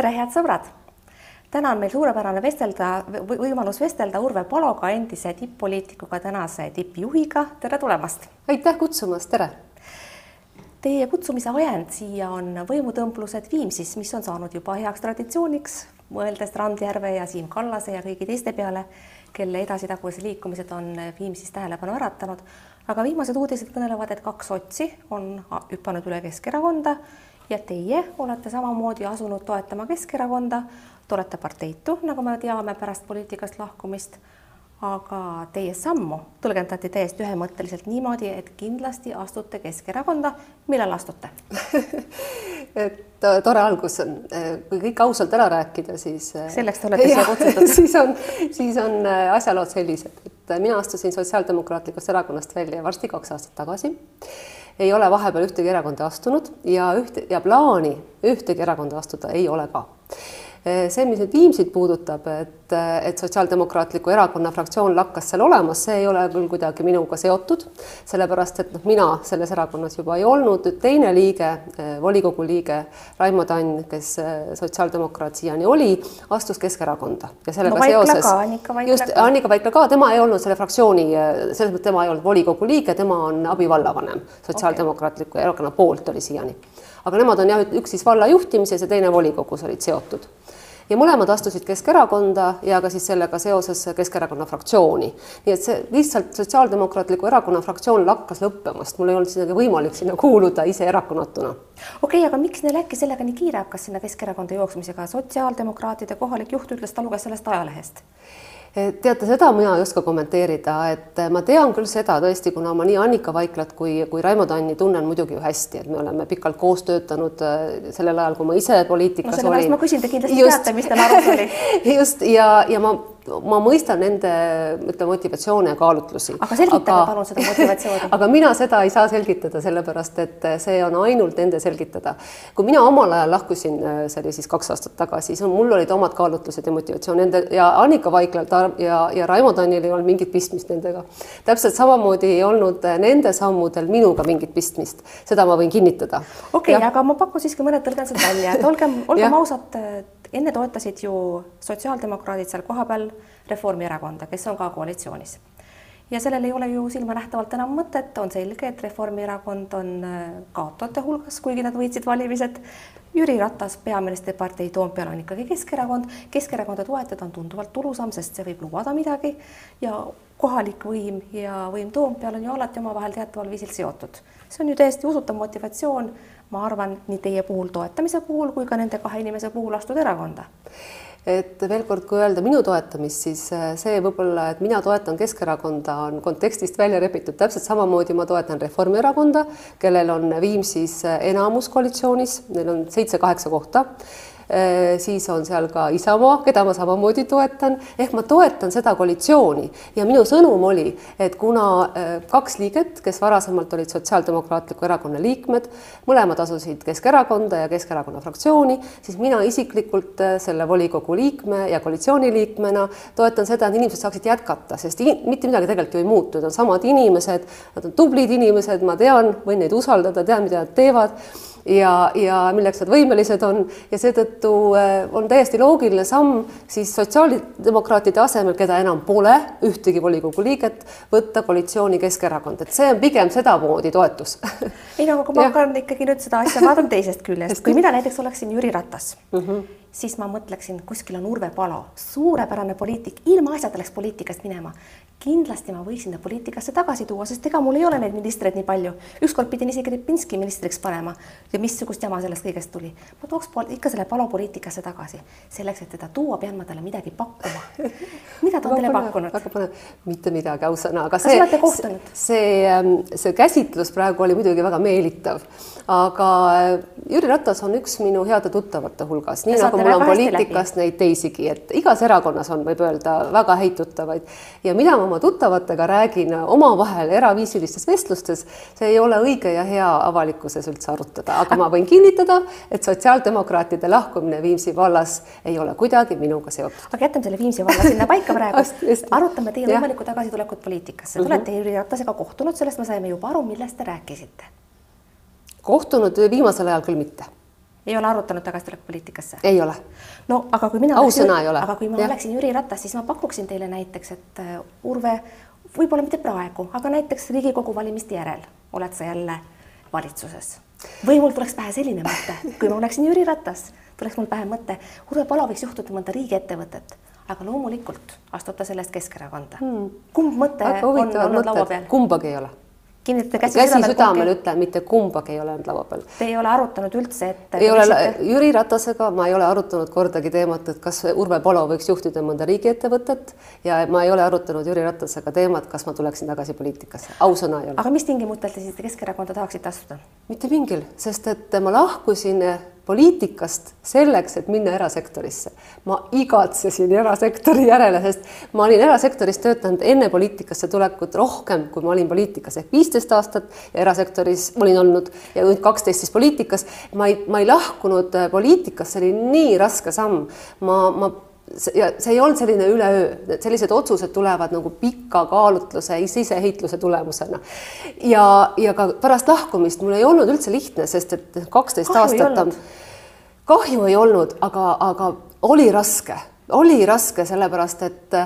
tere, head sõbrad! täna on meil suurepärane vestelda, võimalus vestelda Urve Paloga, endise tipp-poliitikuga, tänase tippjuhiga. tere tulemast! aitäh kutsumast, tere! Teie kutsumise ajend siia on võimutõmblused Viimsis, mis on saanud juba heaks traditsiooniks, mõeldes Randjärve ja Siim Kallase ja kõigi teiste peale, kelle edasi-tagused liikumised on Viimsis tähelepanu äratanud. aga viimased uudised kõnelevad, et kaks otsi on hüpanud üle Keskerakonda ja teie olete samamoodi asunud toetama Keskerakonda. Te olete parteitu, nagu me teame pärast poliitikast lahkumist. aga teie sammu tõlgendati täiesti ühemõtteliselt niimoodi, et kindlasti astute Keskerakonda. millal astute et tore algus on, kui kõik ausalt ära rääkida, siis. selleks te olete siia kutsutud siis on, siis on äh, asjalood sellised, et mina astusin Sotsiaaldemokraatlikust Erakonnast välja varsti kaks aastat tagasi ei ole vahepeal ühtegi erakonda astunud ja ühte ja plaani ühtegi erakonda astuda ei ole ka see, mis nüüd Viimsit puudutab, et, et Sotsiaaldemokraatliku Erakonna fraktsioon lakkas seal olemas, see ei ole küll kuidagi minuga seotud, sellepärast et noh, mina selles erakonnas juba ei olnud, teine liige, volikogu liige Raimo Tann, kes sotsiaaldemokraat siiani oli, astus Keskerakonda. Ja sellega no, seoses just Annika Vaikla ka, tema ei olnud selle fraktsiooni, selles mõttes tema ei olnud volikogu liige, tema on abivallavanem Sotsiaaldemokraatliku okay. Erakonna poolt oli siiani. Aga nemad on jah, üks siis valla juhtimises ja teine volikogus olid seotud ja mõlemad astusid Keskerakonda ja ka siis sellega seoses Keskerakonna fraktsiooni. nii et see lihtsalt Sotsiaaldemokraatliku Erakonna fraktsioon lakkas lõppemast, mul ei olnud isegi võimalik sinna kuuluda ise erakonnatuna. okei okay,, aga miks neil äkki sellega nii kiire hakkas sinna Keskerakonda jooksmisega, sotsiaaldemokraatide kohalik juht ütles, ta luges sellest ajalehest teate, seda mina ei oska kommenteerida, et ma tean küll seda tõesti, kuna ma nii Annika Vaiklat kui, kui Raimo Tanni tunnen muidugi ju hästi, et me oleme pikalt koos töötanud äh, sellel ajal, kui ma ise poliitikas no, olin. ma küsin, te kindlasti just, teate, mis teil arus oli. just ja, ja ma ma mõistan nende, ütleme, motivatsioone ja kaalutlusi. aga selgitage aga, palun seda motivatsiooni. aga mina seda ei saa selgitada, sellepärast et see on ainult nende selgitada. kui mina omal ajal lahkusin, see oli siis kaks aastat tagasi, siis mul olid omad kaalutlused ja motivatsioon nende ja Annika Vaiklal ja, ja Raimo Tannil ei olnud mingit pistmist nendega. täpselt samamoodi ei olnud nende sammudel minuga mingit pistmist, seda ma võin kinnitada. okei okay,, aga ma pakun siiski mõned tõlgendused välja, et olgem, olgem ausad enne toetasid ju sotsiaaldemokraadid seal kohapeal Reformierakonda, kes on ka koalitsioonis. ja sellel ei ole ju silmanähtavalt enam mõtet, on selge, et Reformierakond on äh, kaotajate hulgas, kuigi nad võitsid valimised. Jüri Ratas, peaministripartei Toompeal on ikkagi Keskerakond, Keskerakonda toetada on tunduvalt tulusam, sest see võib lubada midagi ja kohalik võim ja võim Toompeal on ju alati omavahel teataval viisil seotud. see on ju täiesti usutav motivatsioon ma arvan, nii teie puhul toetamise puhul kui ka nende kahe inimese puhul astuda erakonda et veel kord, kui öelda minu toetamist, siis äh, see võib-olla, et mina toetan Keskerakonda, on kontekstist välja rebitud, täpselt samamoodi ma toetan Reformierakonda, kellel on Viimsis äh, enamus koalitsioonis, neil on seitse-kaheksa kohta siis on seal ka Isamaa, keda ma samamoodi toetan, ehk ma toetan seda koalitsiooni. Ja minu sõnum oli, et kuna äh, kaks liiget, kes varasemalt olid Sotsiaaldemokraatliku Erakonna liikmed, mõlemad asusid Keskerakonda ja Keskerakonna fraktsiooni, siis mina isiklikult äh, selle volikogu liikme ja koalitsiooni liikmena toetan seda, et inimesed saaksid jätkata, sest mitte midagi tegelikult ju ei muutu, nad on samad inimesed, nad on tublid inimesed, ma tean, võin neid usaldada, tean, mida nad teevad ja, ja milleks nad võimelised on. Ja seetõttu äh, on täiesti loogiline samm siis sotsiaaldemokraatide asemel, keda enam pole, ühtegi volikogu liiget, võtta koalitsiooni Keskerakond, et see on pigem sedamoodi toetus. Ei no aga ma hakkan ikkagi nüüd seda asja vaatama teisest küljest, kui mina näiteks oleksin Jüri Ratas mm, -hmm. Siis ma mõtleksin, kuskil on Urve Palo, suurepärane poliitik, ilma asjata läks poliitikast minema kindlasti ma võiksin ta poliitikasse tagasi tuua, sest ega mul ei ole neid ministreid nii palju. ükskord pidin isegi Repinski ministriks panema ja missugust jama sellest kõigest tuli. ma tooks ikka selle palo poliitikasse tagasi. selleks, et teda tuua, pean ma talle midagi pakkuma. mida ta on teile pakkunud? väga põnev, mitte midagi ausõna, aga see, see, see, ähm, see käsitlus praegu oli muidugi väga meelitav, aga äh, Jüri Ratas on üks minu heade tuttavate hulgas, nii nagu mul on poliitikas neid teisigi, et igas erakonnas on, võib öelda, väga häid tuttavaid. Ja mida ma oma tuttavatega räägin omavahel eraviisilistes vestlustes, see ei ole õige ja hea avalikkuses üldse arutada, aga ma võin kinnitada, et sotsiaaldemokraatide lahkumine Viimsi vallas ei ole kuidagi minuga seotud. aga jätame selle Viimsi valla sinna paika praegu. Arutame teie võimalikku tagasitulekut poliitikasse, te -hmm. olete Jüri Ratasega kohtunud, sellest me saime juba aru, millest te rääkisite. Kohtunud viimasel ajal küll mitte ei ole arutanud tagasitulek poliitikasse? ei ole. no aga kui mina ausõna ei ole. aga kui ma ja. oleksin Jüri Ratas, siis ma pakuksin teile näiteks, et äh, Urve, võib-olla mitte praegu, aga näiteks Riigikogu valimiste järel oled sa jälle valitsuses või mul tuleks pähe selline mõte, kui ma oleksin Jüri Ratas, tuleks mul pähe mõte, Urve Palo võiks juhtuda mõnda riigiettevõtet, aga loomulikult astub ta sellest Keskerakonda hmm.. kumb mõte on olnud laua peal? kumbagi ei ole kinnitate käsi, käsi südamel ütlen, mitte kumbagi ei ole olnud laua peal. Te ei ole arutanud üldse, et ei ole võiksite... Jüri Ratasega, ma ei ole arutanud kordagi teemat, et kas Urve Palo võiks juhtida mõnda riigiettevõtet ja ma ei ole arutanud Jüri Ratasega teemat, kas ma tuleksin tagasi poliitikasse, ausõna ei ole. aga mis tingimustel te siis Keskerakonda tahaksite astuda? mitte mingil, sest et ma lahkusin poliitikast selleks, et minna erasektorisse. ma igatsesin erasektori järele, sest ma olin erasektoris töötanud enne poliitikasse tulekut rohkem, kui ma olin poliitikas ehk viisteist aastat ja erasektoris olin olnud ja nüüd kaksteist siis poliitikas. ma ei, ma ei lahkunud äh, poliitikast, see oli nii raske samm. ma, ma ja see ei olnud selline üleöö, sellised otsused tulevad nagu pika kaalutluse, siseheitluse tulemusena. ja, ja ka pärast lahkumist mul ei olnud üldse lihtne, sest et kaksteist aastat on kahju ei olnud, aga, aga oli raske, oli raske, sellepärast et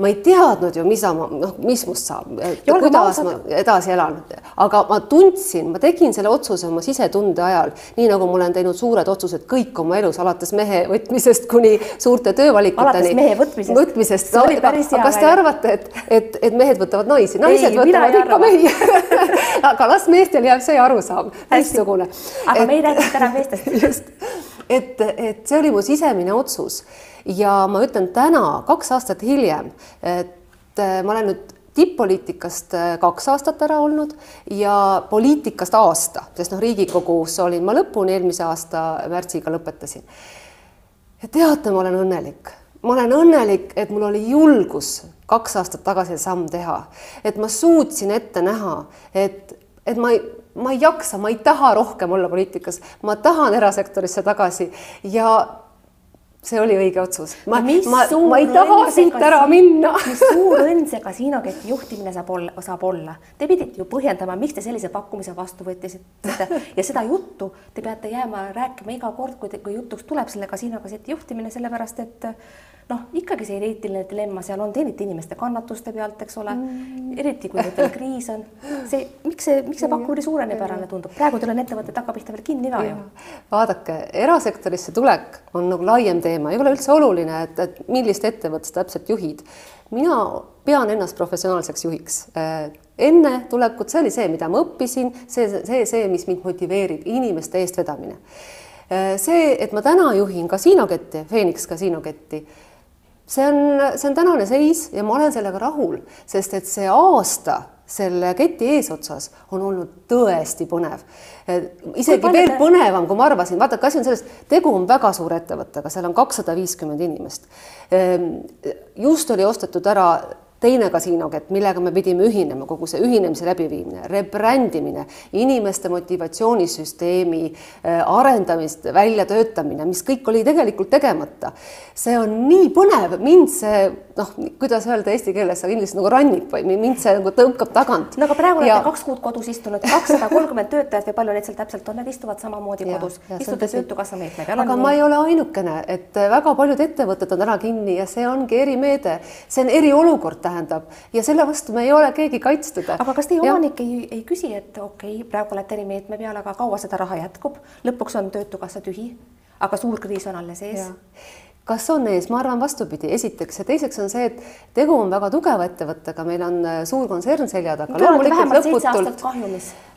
ma ei teadnud ju, mis ma, noh, mis must saab, kuidas ma edasi elan, aga ma tundsin, ma tegin selle otsuse oma sisetunde ajal, nii nagu ma olen teinud suured otsused kõik oma elus, alates mehe võtmisest kuni suurte töövalikuteni. alates mehe võtmisest? võtmisest, no, aga kas te arvate, et, et, et mehed võtavad naisi, naised ei, võtavad ikka mehi. Aga las meestel jääb see arusaam teistsugune. aga et, me ei räägi täna meestest. just, et, et see oli mu sisemine otsus ja ma ütlen täna, kaks aastat hiljem, et äh, ma olen nüüd tipp-poliitikast äh, kaks aastat ära olnud ja poliitikast aasta, sest noh, Riigikogus olin ma lõpuni, eelmise aasta märtsiga lõpetasin. ja teate, ma olen õnnelik, ma olen õnnelik, et mul oli julgus kaks aastat tagasi samm teha, et ma suutsin ette näha, et, et ma ei ma ei jaksa, ma ei taha rohkem olla poliitikas, ma tahan erasektorisse tagasi ja see oli õige otsus. ma, ma, ma ei taha siit ära minna mis suur õnn see kasiinoketi juhtimine saab olla, saab olla. Te pidite ju põhjendama, miks te sellise pakkumise vastu võttisite ja seda juttu te peate jääma rääkima iga kord, kui, kui jutuks tuleb selle kasiinoketi juhtimine, sellepärast et noh, ikkagi see eetiline dilemma seal on, teeniti inimeste kannatuste pealt, eks ole mm., eriti kui nüüd kriis on. see, miks see, miks see pakkumine suurenepärane tundub, praegu teil on ettevõte takkapihta veel kinni ka ju. vaadake, erasektorisse tulek on nagu laiem teema, ei ole üldse oluline, et, et millist ettevõtet sa täpselt juhid. mina pean ennast professionaalseks juhiks enne tulekut, see oli see, mida ma õppisin, see, see, see, mis mind motiveerib, inimeste eestvedamine. see, et ma täna juhin kasiinoketti, Phoenix kasiinoketti see on, see on tänane seis ja ma olen sellega rahul, sest et see aasta selle keti eesotsas on olnud tõesti põnev. isegi veel te... põnevam, kui ma arvasin, vaadake, asi on selles, tegu on väga suure ettevõttega, seal on kakssada viiskümmend inimest. Ehm, just oli ostetud ära teine kasiinokett, millega me pidime ühinema, kogu see ühinemise läbiviimine, rebrändimine, inimeste motivatsioonisüsteemi äh, arendamist, väljatöötamine, mis kõik oli tegelikult tegemata. see on nii põnev, mind see noh, kuidas öelda eesti keeles, inglise nagu rannib või mind see nagu tõukab tagant. no aga praegu ja... olete kaks kuud kodus istunud, kakssada kolmkümmend töötajat või palju neid seal täpselt on, nad istuvad samamoodi kodus, istute Töötukassa meetme peal. aga ma ei ole ainukene, et väga paljud ettevõtted on täna kinni ja see ongi erimeede, see on eriolukord tähendab. Ja selle vastu me ei ole keegi kaitstud. aga kas teie omanik ei, ei küsi, et okei okay,, praegu olete erimeetme peal, aga kaua seda raha jätkub, lõpuks on Töötukassa tühi, aga suur kriis on alles ees. Kas on ees, ma arvan vastupidi, esiteks. Ja teiseks on see, et tegu on väga tugeva ettevõttega, meil on äh, suur kontsern selja taga.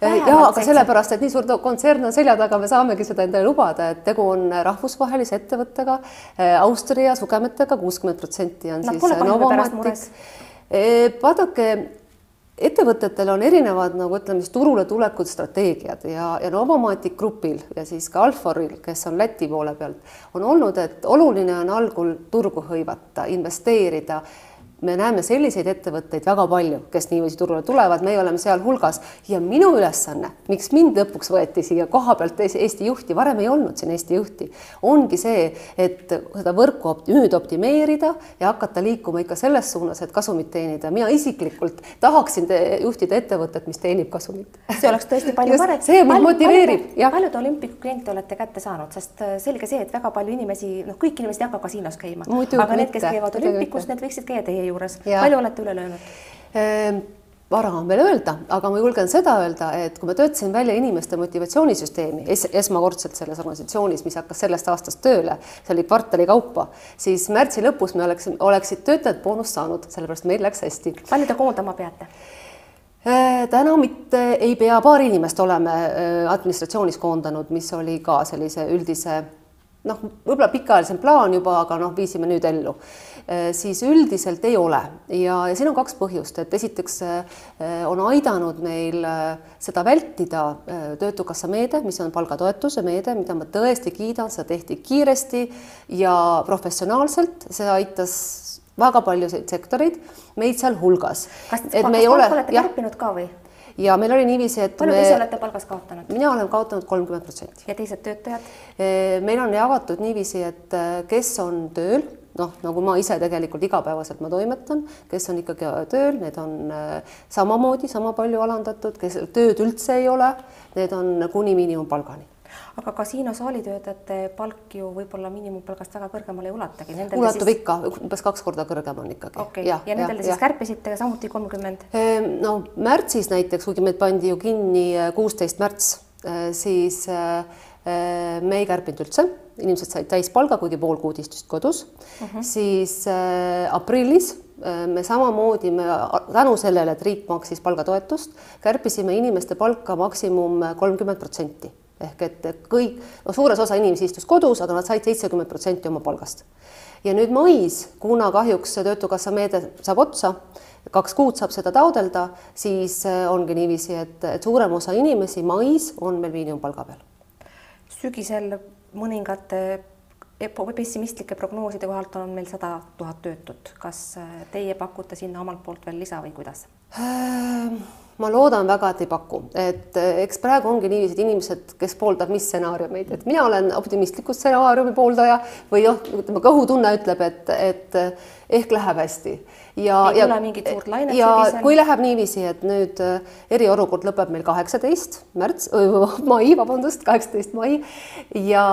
Äh, ja aga sellepärast, et nii suur kontsern on selja taga, me saamegi seda endale lubada, et tegu on rahvusvahelise ettevõttega äh, Austria sugemetega, kuuskümmend protsenti on Nad siis Novomatic. Vaadake ettevõtetel on erinevad nagu ütleme siis turule tulekud strateegiad ja, ja Novomatic Grupil ja siis ka Alforil, kes on Läti poole pealt, on olnud, et oluline on algul turgu hõivata, investeerida me näeme selliseid ettevõtteid väga palju, kes niiviisi turule tulevad, meie oleme sealhulgas ja minu ülesanne, miks mind lõpuks võeti siia koha pealt Eesti juhti, varem ei olnud siin Eesti juhti, ongi see, et seda võrku nüüd optimeerida ja hakata liikuma ikka selles suunas, et kasumit teenida. mina isiklikult tahaksin te juhtida ettevõtet, mis teenib kasumit. see oleks tõesti palju parem. see mind motiveerib. paljud olümpiku kliente olete kätte saanud, sest äh, selge see, et väga palju inimesi, noh, kõik inimesed ei hakka kasiinos käima, aga need, kes käivad olümpikus, need võiksid käia teie juures. Palju olete üle löönud? Ehm, vara on veel öelda, aga ma julgen seda öelda, et kui ma töötasin välja inimeste motivatsioonisüsteemi es esmakordselt selles organisatsioonis, mis hakkas sellest aastast tööle, see oli kvartali kaupa, siis märtsi lõpus me oleksime, oleksid töötajad boonust saanud, sellepärast meil läks hästi. palju te koondama peate? Ehm, täna mitte ei pea, paar inimest oleme ehm, administratsioonis koondanud, mis oli ka sellise üldise noh, võib-olla pikaajalisem plaan juba, aga noh, viisime nüüd ellu, siis üldiselt ei ole ja, ja siin on kaks põhjust, et esiteks äh, on aidanud meil äh, seda vältida Töötukassa meede, mis on palgatoetuse meede, mida ma tõesti kiidan, seda tehti kiiresti ja professionaalselt, see aitas väga paljusid sektoreid, meid sealhulgas. kas, kas me olete kärpinud ka või? ja meil oli niiviisi, et palju me... te ise olete palgas kaotanud? mina olen kaotanud kolmkümmend protsenti. ja teised töötajad? meil on jagatud niiviisi, et äh, kes on tööl, noh, nagu ma ise tegelikult igapäevaselt ma toimetan, kes on ikkagi tööl, need on äh, samamoodi sama palju alandatud, kes tööd üldse ei ole, need on kuni miinimumpalgani aga kasiinosaali töötajate palk ju võib-olla miinimumpalgast väga kõrgemale ei ulatagi. ulatub siis... ikka, umbes kaks korda kõrgem on ikkagi. okay., ja, ja nendele siis ja. kärpisite samuti kolmkümmend? Ehm, no märtsis näiteks, kuigi meid pandi ju kinni äh, kuusteist märts, äh, siis äh, me ei kärpinud üldse, inimesed said täispalga, kuigi pool kuud istusid kodus uh. Mhm. -huh. siis aprillis me samamoodi, me tänu sellele, et riik maksis palgatoetust, kärpisime inimeste palka maksimum kolmkümmend protsenti ehk et kõik, no suures osa inimesi istus kodus, aga nad said seitsekümmend protsenti oma palgast. ja nüüd mais, kuna kahjuks Töötukassa meede saab otsa, kaks kuud saab seda taodelda, siis äh, ongi niiviisi, et, et suurem osa inimesi mais on meil miinimumpalga peal. Sügisel mõningate pessimistlike prognooside kohalt on meil sada tuhat töötut. kas äh, teie pakute sinna omalt poolt veel lisa või kuidas? Äh, ma loodan väga, et ei paku, et eh, eks praegu ongi niiviisi, et inimesed, kes pooldab mis stsenaariumeid, et mina olen optimistliku stsenaariumi pooldaja või noh, ütleme kõhutunne ütleb, et, et ehk läheb hästi. ja, lainet ja sügisel. kui läheb niiviisi, et nüüd äh, eriolukord lõpeb meil kaheksateist märts, mai, vabandust, kaheksateist mai ja,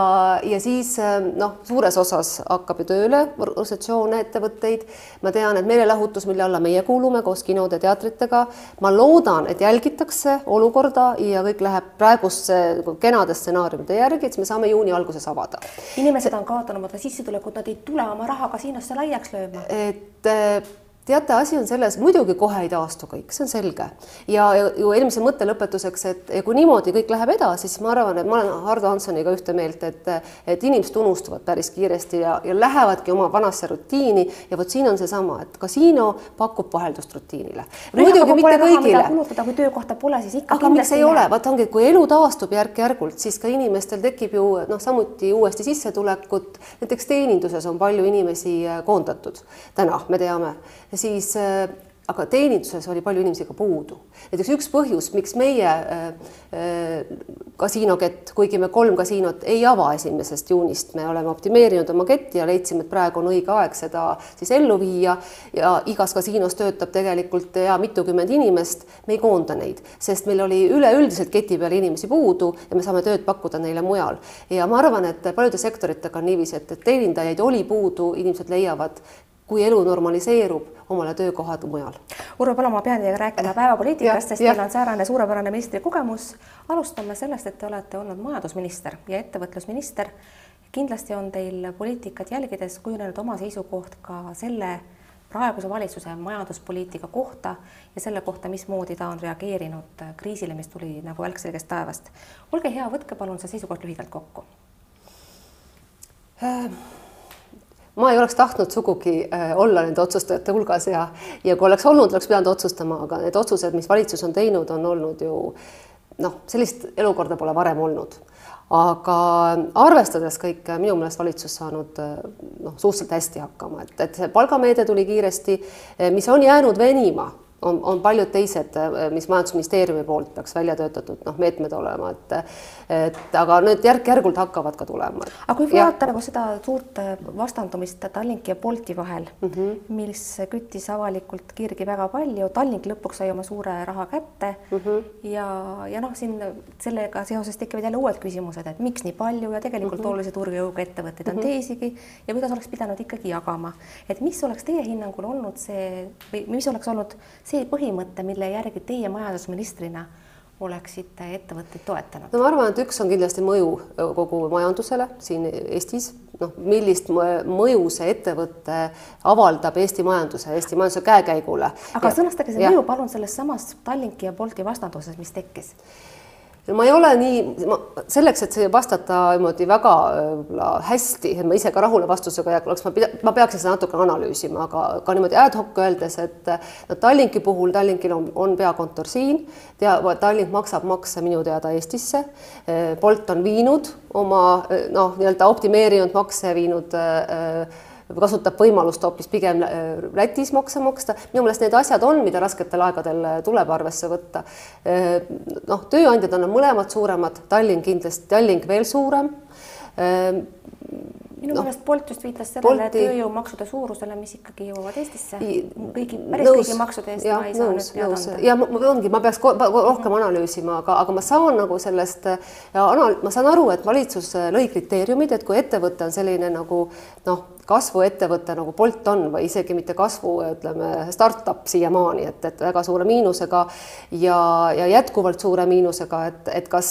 ja siis äh, noh, suures osas hakkab ju tööle organisatsioone, ettevõtteid. ma tean, et meelelahutus, mille alla meie kuulume koos kinode, teatritega, ma loodan, et jälgitakse olukorda ja kõik läheb praeguste nagu kenade stsenaariumide järgi, et siis me saame juuni alguses avada. inimesed on kaotanud oma sissetulekut, nad ei tule oma raha kasiinosse laiaks lööma et äh, teate, asi on selles, muidugi kohe ei taastu kõik, see on selge. ja, ju eelmise mõtte lõpetuseks, et kui niimoodi kõik läheb edasi, siis ma arvan, et ma olen Hardo Hansoniga ühte meelt, et et inimesed unustuvad päris kiiresti ja, ja lähevadki oma vanasse rutiini ja vot siin on seesama, et kasiino pakub vaheldust rutiinile. muidugi mitte kõigile. kulutada, kui töökohta pole, siis ikka aga miks ei ole, vaata ongi, kui elu taastub järk-järgult, siis ka inimestel tekib ju noh, samuti uuesti sissetulekut, näiteks teeninduses on palju inimesi koondatud täna, me teame siis äh, aga teeninduses oli palju inimesi ka puudu. näiteks üks põhjus, miks meie äh, äh, kasiinokett, kuigi me kolm kasiinot ei ava esimesest juunist, me oleme optimeerinud oma ketti ja leidsime, et praegu on õige aeg seda siis ellu viia ja igas kasiinos töötab tegelikult ja mitukümmend inimest, me ei koonda neid, sest meil oli üleüldiselt keti peal inimesi puudu ja me saame tööd pakkuda neile mujal. ja ma arvan, et paljude sektoritega on niiviisi, et, et teenindajaid oli puudu, inimesed leiavad kui elu normaliseerub, omale töökohad mujal. Urvo Palo, ma pean teiega rääkima päevapoliitikast, sest teil on säärane suurepärane ministrikogemus. alustame sellest, et te olete olnud majandusminister ja ettevõtlusminister. kindlasti on teil poliitikat jälgides kujunenud oma seisukoht ka selle praeguse valitsuse majanduspoliitika kohta ja selle kohta, mismoodi ta on reageerinud kriisile, mis tuli nagu välk selgest taevast. olge hea, võtke palun see seisukoht lühidalt kokku äh ma ei oleks tahtnud sugugi äh, olla nende otsustajate hulgas ja, ja kui oleks olnud, oleks pidanud otsustama, aga need otsused, mis valitsus on teinud, on olnud ju noh, sellist elukorda pole varem olnud. aga arvestades kõike, minu meelest valitsus saanud noh, suhteliselt hästi hakkama, et, et see palgameede tuli kiiresti, mis on jäänud venima on, on paljud teised, mis Majandusministeeriumi poolt peaks välja töötatud noh, meetmed olema, et et aga need järk-järgult hakkavad ka tulema. aga kui vaadata nagu seda suurt vastandumist Tallinki ja Bolti vahel mm, -hmm. mis küttis avalikult kirgi väga palju, Tallink lõpuks sai oma suure raha kätte mm -hmm. ja, ja noh, siin sellega seoses tekivad jälle uued küsimused, et miks nii palju ja tegelikult mm -hmm. olulise turujõuga ettevõtteid on mm -hmm. teisigi ja kuidas oleks pidanud ikkagi jagama, et mis oleks teie hinnangul olnud see või mis oleks olnud see põhimõte, mille järgi teie majandusministrina oleksite ettevõtteid toetanud? no ma arvan, et üks on kindlasti mõju kogu majandusele siin Eestis, noh, millist mõju see ettevõte avaldab Eesti majanduse, Eesti majanduse käekäigule. aga ja, sõnastage see ja. mõju palun selles samas Tallinki ja Bolti vastanduses, mis tekkis ma ei ole nii, selleks, et vastata niimoodi väga hästi, et ma ise ka rahule vastusega jääks, ma, ma peaksin seda natuke analüüsima, aga ka niimoodi ad hoc öeldes, et no Tallinki puhul, Tallinkil on, on peakontor siin, tea, Tallink maksab makse minu teada Eestisse. Bolt on viinud oma noh, nii-öelda optimeerinud makse, viinud äh, kasutab võimalust hoopis pigem äh, Lätis makse maksta. minu meelest need asjad on, mida rasketel aegadel äh, tuleb arvesse võtta. Äh, noh, tööandjad on mõlemad suuremad, Tallinn kindlasti, Tallink veel suurem minu no, meelest Bolt just viitas sellele Bolti... tööjõumaksude suurusele, mis ikkagi jõuavad Eestisse. kõigi, päris nõus, kõigi maksude eest ja, ma ei saa nõus, nüüd teada anda. ja ongi, ma peaks rohkem analüüsima, aga, aga ma saan nagu sellest ja anal-, ma saan aru, et valitsus lõi kriteeriumid, et kui ettevõte on selline nagu noh, kasvuettevõte nagu Bolt on või isegi mitte kasvu, ütleme startup siiamaani, et, et väga suure miinusega ja, ja jätkuvalt suure miinusega, et, et kas,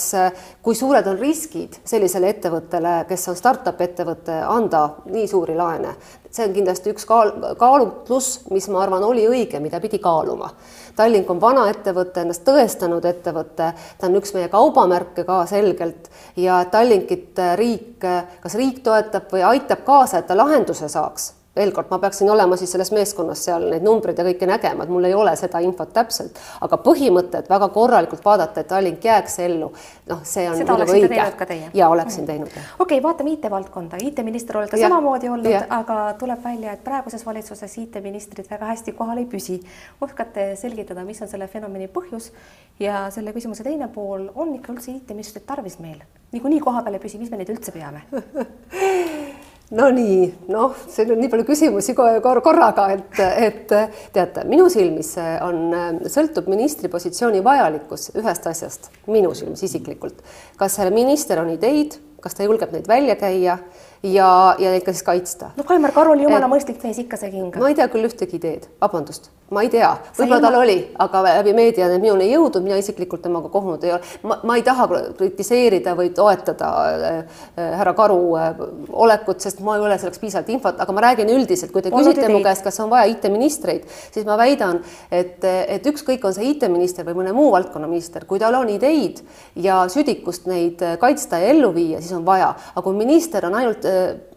kui suured on riskid sellisele ettevõttele, kes on startup ettevõte, anda nii suuri laene, see on kindlasti üks kaal, kaalutlus, mis ma arvan, oli õige, mida pidi kaaluma. Tallink on vana ettevõte, ennast tõestanud ettevõte, ta on üks meie kaubamärke ka selgelt ja Tallinkit riik, kas riik toetab või aitab kaasa, et ta lahenduse saaks veel kord, ma peaksin olema siis selles meeskonnas seal neid numbreid ja kõike nägema, et mul ei ole seda infot täpselt, aga põhimõte, et väga korralikult vaadata, et Tallink jääks ellu, noh, see on seda oleksite teinud ka teie? ja oleksin mm. teinud, okei okay,, vaatame IT-valdkonda, IT-minister olete ja. samamoodi olnud, aga tuleb välja, et praeguses valitsuses IT-ministrid väga hästi kohal ei püsi. oskate selgitada, mis on selle fenomeni põhjus ja selle küsimuse teine pool, on ikka üldse IT-ministrit tarvis meil? niikuinii koha peal ei püsi, mis me neid üldse peame Nonii, noh, siin on nii palju küsimusi korraga, et, et teate, minu silmis on, sõltub ministri positsiooni vajalikkus ühest asjast, minu silmis isiklikult. kas sellel minister on ideid, kas ta julgeb neid välja käia ja, ja neid ka siis kaitsta. no Kaimar Karu oli jumala mõistlik mees, ikka sai kinga. ma ei tea küll ühtegi ideed, vabandust ma ei tea, võib-olla tal oli, aga läbi meedia need minuni ei jõudnud, mina isiklikult temaga kohtunud ei ole. ma, ma ei taha kritiseerida või toetada äh, härra Karu äh, olekut, sest ma ei ole selleks piisavalt infot, aga ma räägin üldiselt, kui te Olnud küsite mu käest, kas on vaja IT-ministreid, siis ma väidan, et, et ükskõik, on see IT-minister või mõne muu valdkonna minister, kui tal on ideid ja südikust neid kaitsta ja ellu viia, siis on vaja, aga kui minister on ainult,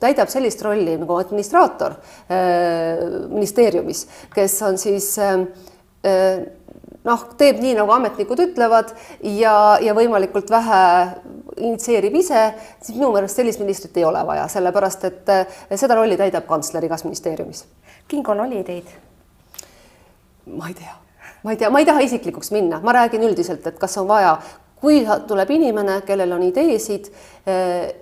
täidab sellist rolli nagu administraator äh, ministeeriumis, kes on siis siis ähm, äh, noh, teeb nii, nagu ametnikud ütlevad ja, ja võimalikult vähe initsieerib ise, siis minu meelest sellist ministrit ei ole vaja, sellepärast et äh, seda rolli täidab kantsler igas ministeeriumis. Kingol oli ideid? ma ei tea, ma ei tea, ma ei taha isiklikuks minna, ma räägin üldiselt, et kas on vaja, kui tuleb inimene, kellel on ideesid,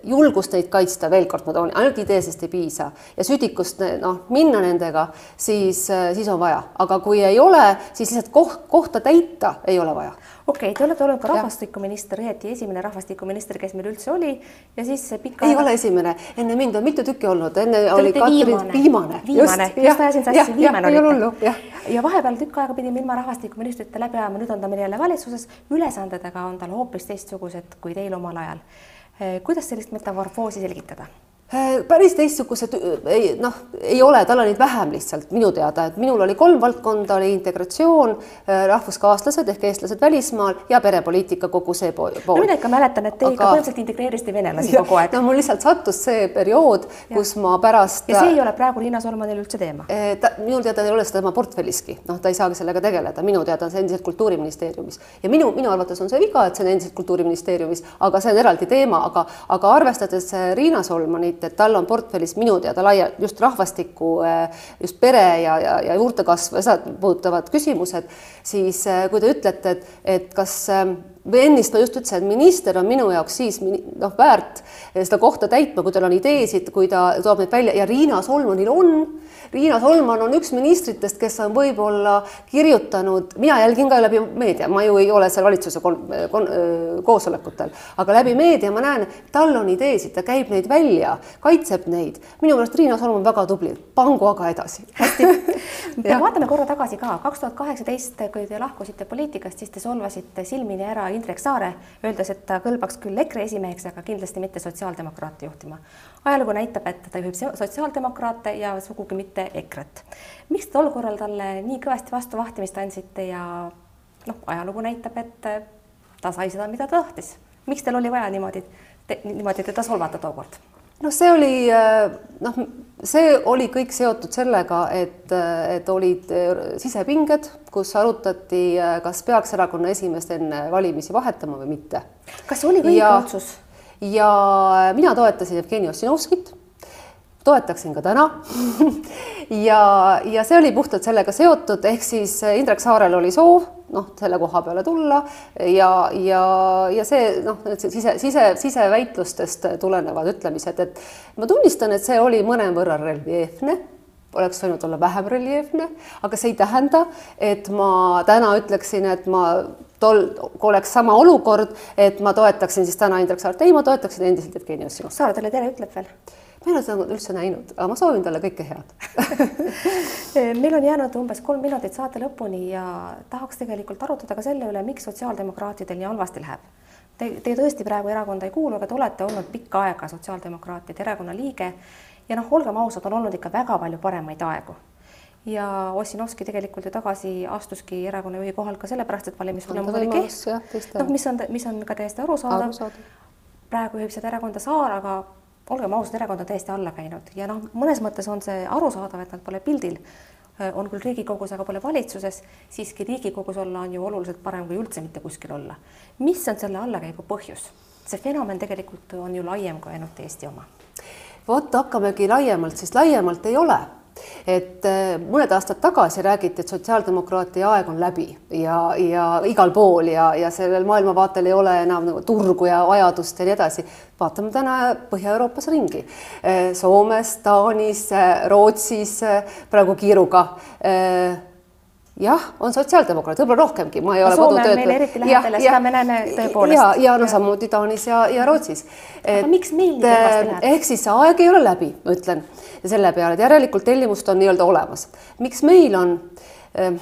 julgust neid kaitsta, veel kord ma toon, ainult ideesest ei piisa. Ja südikust noh, minna nendega, siis, eh, siis on vaja, aga kui ei ole, siis lihtsalt koht, kohta täita ei ole vaja. Okei okay,, te olete olnud ka rahvastikuminister, õieti esimene rahvastikuminister, kes meil üldse oli. Ja siis pika ei ole esimene, enne mind on mitu tükki olnud, enne te oli Katrin viimane, viimane, viimane, just, just ajasin sassi, viimane olite. ja vahepeal tükk aega pidime ilma rahvastikuministrita läbi ajama, nüüd on ta meil jälle valitsuses, ülesanded aga on tal hoopis teistsugused kui teil omal ajal. Eh, kuidas sellist metamorfoosi selgitada? Äh, päris teistsugused, äh, ei noh, ei ole, tal on neid vähem lihtsalt minu teada, et minul oli kolm valdkonda, oli integratsioon, äh, rahvuskaaslased ehk eestlased välismaal ja perepoliitika, kogu see pool. no mina ikka mäletan, et te Aga... ikka põhimõtteliselt integreerisite venelasi ja, kogu aeg. no mul lihtsalt sattus see periood, kus ma pärast. ja see ei ole praegu Liina Solmanil üldse teema? ta, minu teada ei ole seda tema portfelliski, noh, ta ei saagi sellega tegeleda, minu teada on see endiselt Kultuuriministeeriumis ja minu, minu arvates on see viga, et see on endiselt Kultuuriministeeriumis, aga see on eraldi teema, aga, aga arvestades Riina Solmanit, et, et tal on portfellis minu teada laia, just rahvastiku, eh, just pere ja, ja, ja juurdekasvu ja seda puudutavad küsimused, siis eh, kui te ütlete, et, et kas eh, või ennist ma just ütlesin, et minister on minu jaoks siis noh, väärt seda kohta täitma, kui tal on ideesid, kui ta toob neid välja ja Riina Solmanil on Riina Solman on üks ministritest, kes on võib-olla kirjutanud, mina jälgin ka läbi meedia, ma ju ei ole seal valitsuse kon, kon, koosolekutel, aga läbi meedia ma näen, tal on ideesid, ta käib neid välja, kaitseb neid. minu meelest Riina Solman väga tubli, pangu aga edasi. hästi vaatame korra tagasi ka, kaks tuhat kaheksateist, kui te lahkusite poliitikast, siis te solvasite silmini ära Indrek Saare, öeldes, et ta kõlbaks küll EKRE esimeheks, aga kindlasti mitte sotsiaaldemokraate juhtima ajalugu näitab, et ta juhib sotsiaaldemokraate ja sugugi mitte EKRE-t. miks te tol korral talle nii kõvasti vastu vahtimist andsite ja noh, ajalugu näitab, et ta sai seda, mida ta tahtis. miks teil oli vaja niimoodi, niimoodi teda solvata tookord? Noh, see oli noh, see oli kõik seotud sellega, et, et olid sisepinged, kus arutati, kas peaks erakonna esimeest enne valimisi vahetama või mitte. kas oli õige ja, otsus? ja mina toetasin Jevgeni Ossinovskit, toetaksin ka täna ja, ja see oli puhtalt sellega seotud, ehk siis Indrek Saarel oli soov noh, selle koha peale tulla ja, ja, ja see noh, sise, sise, siseväitlustest tulenevad ütlemised, et ma tunnistan, et see oli mõnevõrra reljeefne oleks võinud olla vähem reljeefne, aga see ei tähenda, et ma täna ütleksin, et ma tol, kui oleks sama olukord, et ma toetaksin siis täna Indrek Saart, ei, ma toetaksin endiselt Jevgeni Ossinovski. Saar talle tere ütleb veel? Ma ei ole seda üldse näinud, aga ma soovin talle kõike head meil on jäänud umbes kolm minutit saate lõpuni ja tahaks tegelikult arutada ka selle üle, miks sotsiaaldemokraatidel nii halvasti läheb. Te, te tõesti praegu erakonda ei kuulu, aga te olete olnud pikka aega sotsiaaldemokraatide erakonna liige ja noh, olgem ausad, on olnud ikka väga palju paremaid aegu ja Ossinovski tegelikult ju tagasi astuski erakonna juhi kohalt ka sellepärast, et valimistulemus oli kehv. noh, mis on, mis on ka täiesti arusaadav, arusaadav.. praegu juhib seda erakonda Saar, aga olgem ausad, erakond on täiesti alla käinud. Ja noh, mõnes mõttes on see arusaadav, et nad pole pildil, on küll Riigikogus, aga pole valitsuses, siiski Riigikogus olla on ju oluliselt parem kui üldse mitte kuskil olla. mis on selle allakäigu põhjus? see fenomen tegelikult on ju laiem kui ainult Eesti oma. Vot hakkamegi laiemalt, siis laiemalt ei ole et äh, mõned aastad tagasi räägiti, et sotsiaaldemokraatia aeg on läbi ja, ja igal pool ja, ja sellel maailmavaatel ei ole enam nagu turgu ja vajadust ja nii edasi. vaatame täna Põhja-Euroopas ringi. Äh, Soomes, Taanis, äh, Rootsis praegu kiiruga jah, on sotsiaaldemokraat, võib-olla rohkemgi, ma ei ole kodutöötaja. eriti lähedal ja seda me näeme tõepoolest. ja, ja no samuti Taanis ja, ja Rootsis. aga miks meil nii kehvasti läheb? ehk siis see aeg ei ole läbi, ma ütlen selle peale, et järelikult tellimust on nii-öelda olemas. miks meil on äh,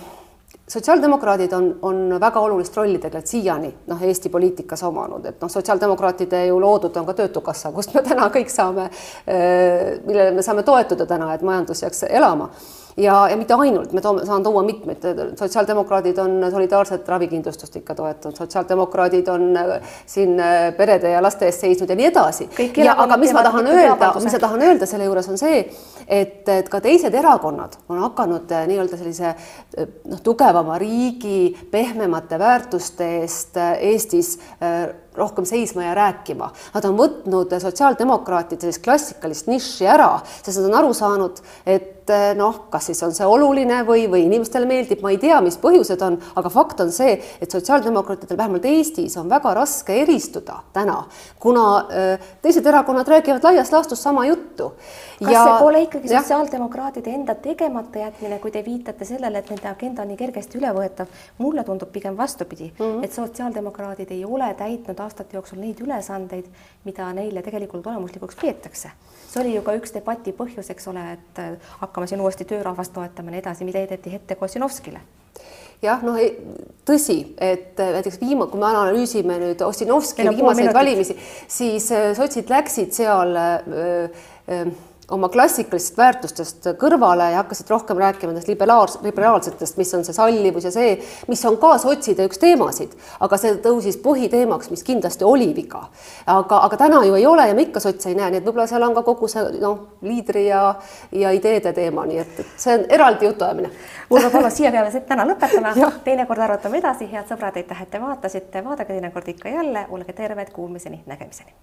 sotsiaaldemokraadid on, on väga olulist rolli tegelikult siiani noh, Eesti poliitikas omanud, et noh, sotsiaaldemokraatide ju loodud on ka Töötukassa, kust me täna kõik saame, äh, millele me saame toetuda täna, et majandus jääks elama ja, ja mitte ainult, me toome, saan tuua mitmeid, sotsiaaldemokraadid on solidaarset ravikindlustust ikka toetanud, sotsiaaldemokraadid on äh, siin äh, perede ja laste eest seisnud ja nii edasi. aga mis ma tahan öelda, mis ma tahan öelda selle juures on see, et, et ka teised erakonnad on hakanud äh, nii-öelda sellise noh, tugevama riigi pehmemate väärtuste eest Eestis rohkem seisma ja rääkima. Nad on võtnud sotsiaaldemokraatide sellist klassikalist nišši ära, sest nad on aru saanud, et noh, kas siis on see oluline või, või inimestele meeldib, ma ei tea, mis põhjused on, aga fakt on see, et sotsiaaldemokraatidel vähemalt Eestis on väga raske eristuda täna, kuna äh, teised erakonnad räägivad laias laastus sama juttu. kas ja, see pole ikkagi sotsiaaldemokraatide enda tegemata jätmine, kui te viitate sellele, et nende agenda on nii kergesti ülevõetav, mulle tundub pigem vastupidi mm, -hmm. et sotsiaaldemokraadid ei ole täitnud aastate jooksul neid ülesandeid, mida neile tegelikult olemuslikuks peetakse. see oli ju ka üks debati põhjus, eks ole, et äh, hakkame siin uuesti töörahvast toetama ja nii edasi, mida heideti ette Kossinovskile jah, noh, tõsi, et näiteks viima-, kui me analüüsime nüüd Ossinovski viimaseid valimisi, siis sotsid läksid seal öö, öö, oma klassikalistest väärtustest kõrvale ja hakkasid rohkem rääkima nendest liberaals-, liberaalsetest, mis on see sallivus ja see, mis on ka sotside üks teemasid, aga see tõusis põhiteemaks, mis kindlasti oli viga. aga, aga täna ju ei ole ja me ikka sotse ei näe, nii et võib-olla seal on ka kogu see noh, liidri ja, ja ideede teema, nii et, et see on eraldi jutuajamine. Urvo Palo, siia peame täna lõpetama. Teinekord arutame edasi, head sõbrad, aitäh, et te vaatasite, vaadake teinekord ikka jälle, olge terved, kuulmiseni, nägemiseni